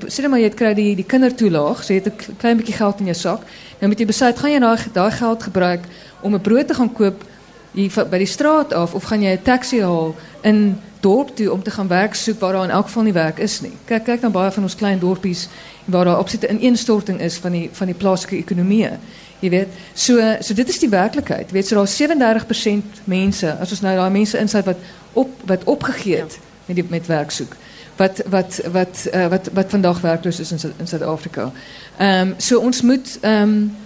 sê net maar jy kry die die kindertoelaag, so jy het 'n klein bietjie geld in jou sak, nou moet jy besluit gaan jy daai daai geld gebruik om 'n brood te gaan koop hier by die straat af of gaan jy 'n taxi haal in dorp toe om te gaan werk soek waar daar in elk geval nie werk is nie. Kyk kyk na baie van ons klein dorpies waar daar opsit 'n ineenstorting is van die van die plaaslike ekonomie. Jy weet, so so dit is die werklikheid. Jy weet, so daar 37% mense, as ons nou daai mense insluit wat op wat opgegee het ja. met die met werk soek. Wat wat wat uh, wat wat vandag werkloos is in in Suid-Afrika. Ehm um, so ons moet ehm um,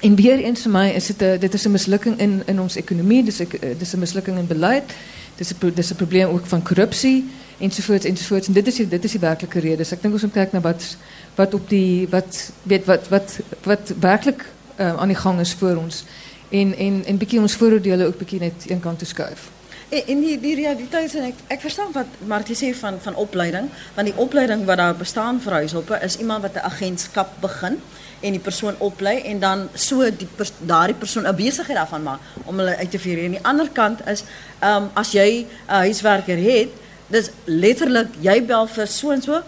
en weer eens vir my is dit 'n dit is 'n mislukking in in ons ekonomie, dis 'n dis 'n mislukking in beleid. Dis 'n dis 'n probleem ook van korrupsie ensovoorts ensovoorts en dit is die, dit is die werklike rede. So ek dink ons moet kyk na wat wat op die wat weet wat wat wat werklik uh, aan die gang is voor ons en en en bietjie ons vooroordele ook bietjie net een kant toe skuif. En, en die die realiteit en ek ek verstaan wat Martie sê van van opleiding, want die opleiding wat daar bestaan vir huishulpe is iemand wat 'n agentskap begin en die persoon oplei en dan so die pers, daardie persoon 'n besigheid daarvan maak om hulle uit te vier. En die ander kant is ehm um, as jy 'n huiswerker het, dis letterlik jy bel vir so en so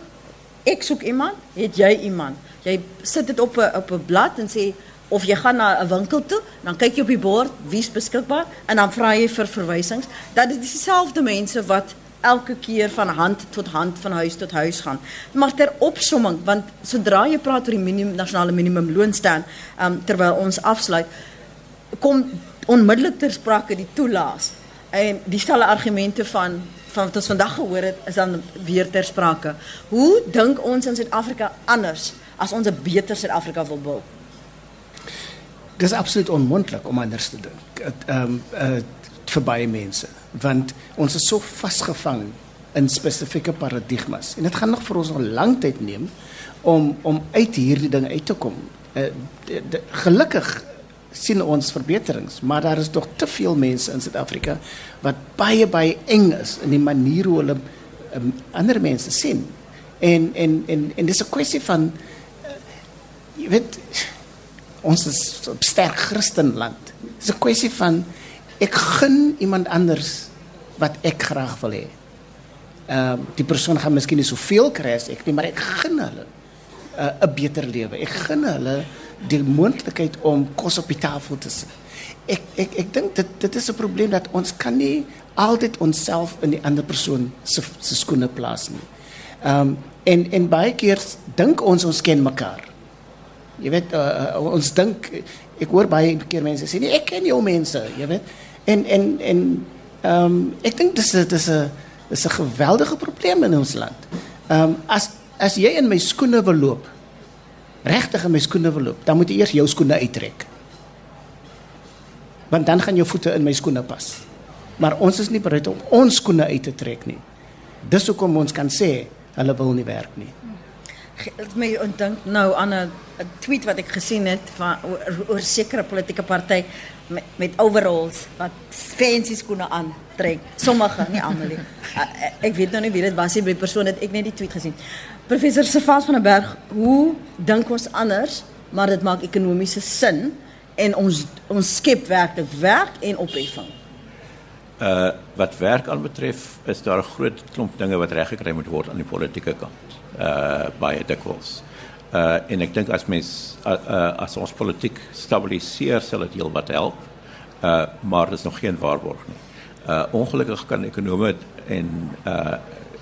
ek soek iemand, het jy iemand. Jy sit dit op 'n op 'n blad en sê of jy gaan na 'n winkel toe, dan kyk jy op die bord wie's beskikbaar en dan vra jy vir verwysings. Dat is dieselfde mense wat elke keer van hand tot hand van huis tot huis gaan. Maar ter opsomming, want sodra jy praat oor die minimum nasionale minimumloon staan, um, terwyl ons afsluit, kom onmiddellik ter sprake die toelaas. En dieselfde argumente van van wat ons vandag gehoor het is dan weer ter sprake. Hoe dink ons in Suid-Afrika anders as ons 'n beter Suid-Afrika wil bou? Dis absoluut onmoontlik om anders te dink. Ehm um, uh, vir baie mense, want ons is so vasgevang in spesifieke paradigmas en dit gaan nog vir ons 'n lang tyd neem om om uit hierdie ding uit te kom. Uh, de, de, gelukkig sien ons verbeterings, maar daar is tog te veel mense in Suid-Afrika wat baie baie eng is in die manier hoe hulle um, ander mense sien. En en en en dis 'n kwessie van uh, jy weet ons is 'n sterk Christenland. Dit is 'n kwessie van ek gun iemand anders wat ek graag wil hê. Ehm uh, die persoon gaan miskien nie soveel kry as ek nie, maar ek gun hulle 'n uh, beter lewe. Ek gun hulle die moontlikheid om kos op die tafel te sit. Ek ek ek dink dit dit is 'n probleem dat ons kan nie altyd onsself in die ander persoon se se skoene plaas nie. Ehm um, en en baie keer dink ons ons ken mekaar. Jy weet uh, ons dink ek hoor baie keer mense sê nee ek ken jou mense, jy weet. En en en ehm um, ek dink dis dis 'n dis 'n geweldige probleem in ons land. Ehm um, as as jy in my skoene wil loop, regtig in my skoene wil loop, dan moet jy eers jou skoene uittrek. Want dan gaan jou voete in my skoene pas. Maar ons is nie bereid om ons skoene uit te trek nie. Dis hoekom ons kan sê hulle wil nie werk nie het my ondink nou aan 'n tweet wat ek gesien het van oor 'n sekere politieke party met met overalls wat fancy skoene aantrek. Sommige, nie almal nie. ek weet nou nie wie dit was nie, die persoon het ek net die tweet gesien. Professor Sefas van der Berg, hoe dink ons anders, maar dit maak ekonomiese sin en ons ons skep werklik werk en opheffing. Uh wat werk aanbetref, is daar 'n groot klomp dinge wat reggekry moet word aan die politieke kant uh baie dikwels. Uh en ek dink as mens uh, uh, as ons politiek stabiliseer sal dit heelwat help. Uh maar dis nog geen waarborg nie. Uh ongelukkig kan ekonome en uh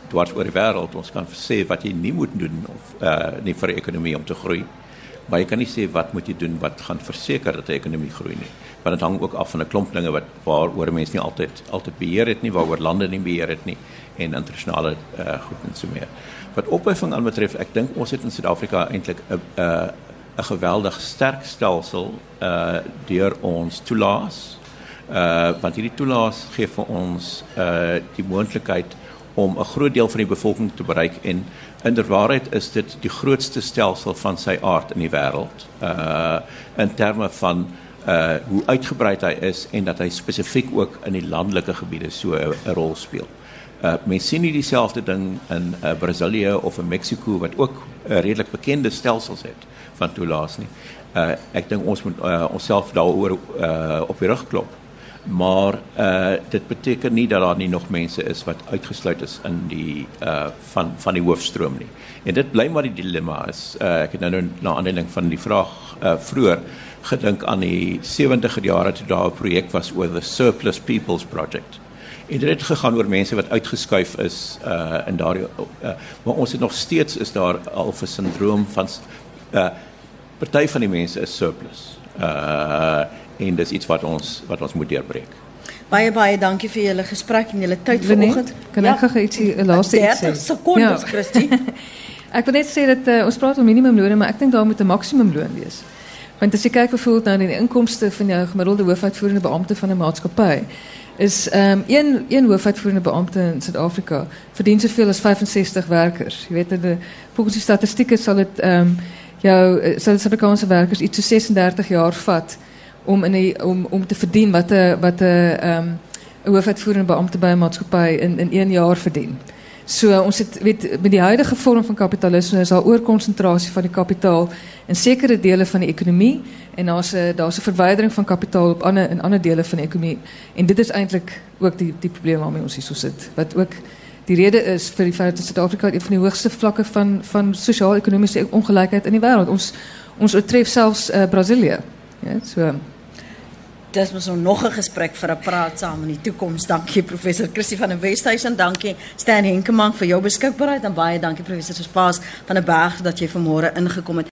dwars oor die wêreld ons kan sê wat jy nie moet doen of uh nie vir die ekonomie om te groei. Maar jy kan nie sê wat moet jy doen wat gaan verseker dat die ekonomie groei nie. Want dit hang ook af van 'n klomp dinge wat waaroor mense nie altyd altyd beheer het nie, waaroor lande nie beheer het nie en internasionale uh goed en so meer. Wat opheffing aan betref, ek dink ons het in Suid-Afrika eintlik 'n 'n 'n geweldig sterk stelsel uh deur ons toelaas. Uh want hierdie toelaas gee vir ons uh die moontlikheid om 'n groot deel van die bevolking te bereik en inderwaarheid is dit die grootste stelsel van sy aard in die wêreld. Uh in terme van uh hoe uitgebreid hy is en dat hy spesifiek ook in die landelike gebiede so 'n rol speel. Uh mense sien nie dieselfde ding in uh, Brasilië of in Mexiko wat ook 'n uh, redelik bekende stelsels het van toelaas nie. Uh ek dink ons moet uh, onsself daaroor uh op die rug klop. maar uh dit beteken nie dat daar nie nog mense is wat uitgesluit is in die uh van van die hoofstroom nie. En dit bly maar die dilemma is. Uh ek het nou nou na aanleiding van die vraag uh vroeër gedink aan die 70er jare toe daar 'n projek was oor the surplus people's project. En dit het gegaan oor mense wat uitgeskuif is uh in daardie uh, maar ons het nog steeds is daar al 'n sindroom van uh party van die mense is surplus. Uh en dis iets wat ons wat ons moet deurbreek. Baie baie dankie vir julle gesprek en julle tyd vanoggend. kan ek gou ietsie- 'n laaste iets 30 sê? sekondes, Ja. Christie. Ek wil net sê dat uh, ons praat van minimumlone, maar ek dink daar moet 'n maksimumloon wees. Want as jy kyk byvoorbeeld na die inkomste van jou gemiddelde hoofuitvoerende beampte van 'n maatskappy, is ehm um, een een hoofuitvoerende beampte in Suid-Afrika verdien soveel as 65 werkers. Jy weet dat volgens die statistieke sal dit ehm um, jou eh, Suid-Afrikaanse werkers iets so 36 jaar vat om in die, om om te verdien wat 'n wat 'n ehm um, 'n hoofuitvoerende beampte by 'n maatskappy in in 1 jaar verdien. So ons het weet met die huidige vorm van kapitalisme is daar oorkonsentrasie van die kapitaal in sekere dele van die ekonomie en daar's 'n daar's 'n verwydering van kapitaal op ander in ander dele van die ekonomie. En dit is eintlik ook die die probleem waarmee ons hier so sit. Wat ook die rede is vir die feit dat Suid-Afrika een van die hoogste vlakke van van sosio-ekonomiese ongelykheid in die wêreld. Ons ons oortref selfs uh, Brasilië. Ja, so Dis mos nou nog 'n gesprek vir 'n praat saam in die toekoms. Dankie professor Christie van der Westhuizen, dankie Stan Henkemann vir jou beskikbaarheid en baie dankie professor Spas van der Berg dat jy vanmôre ingekom het.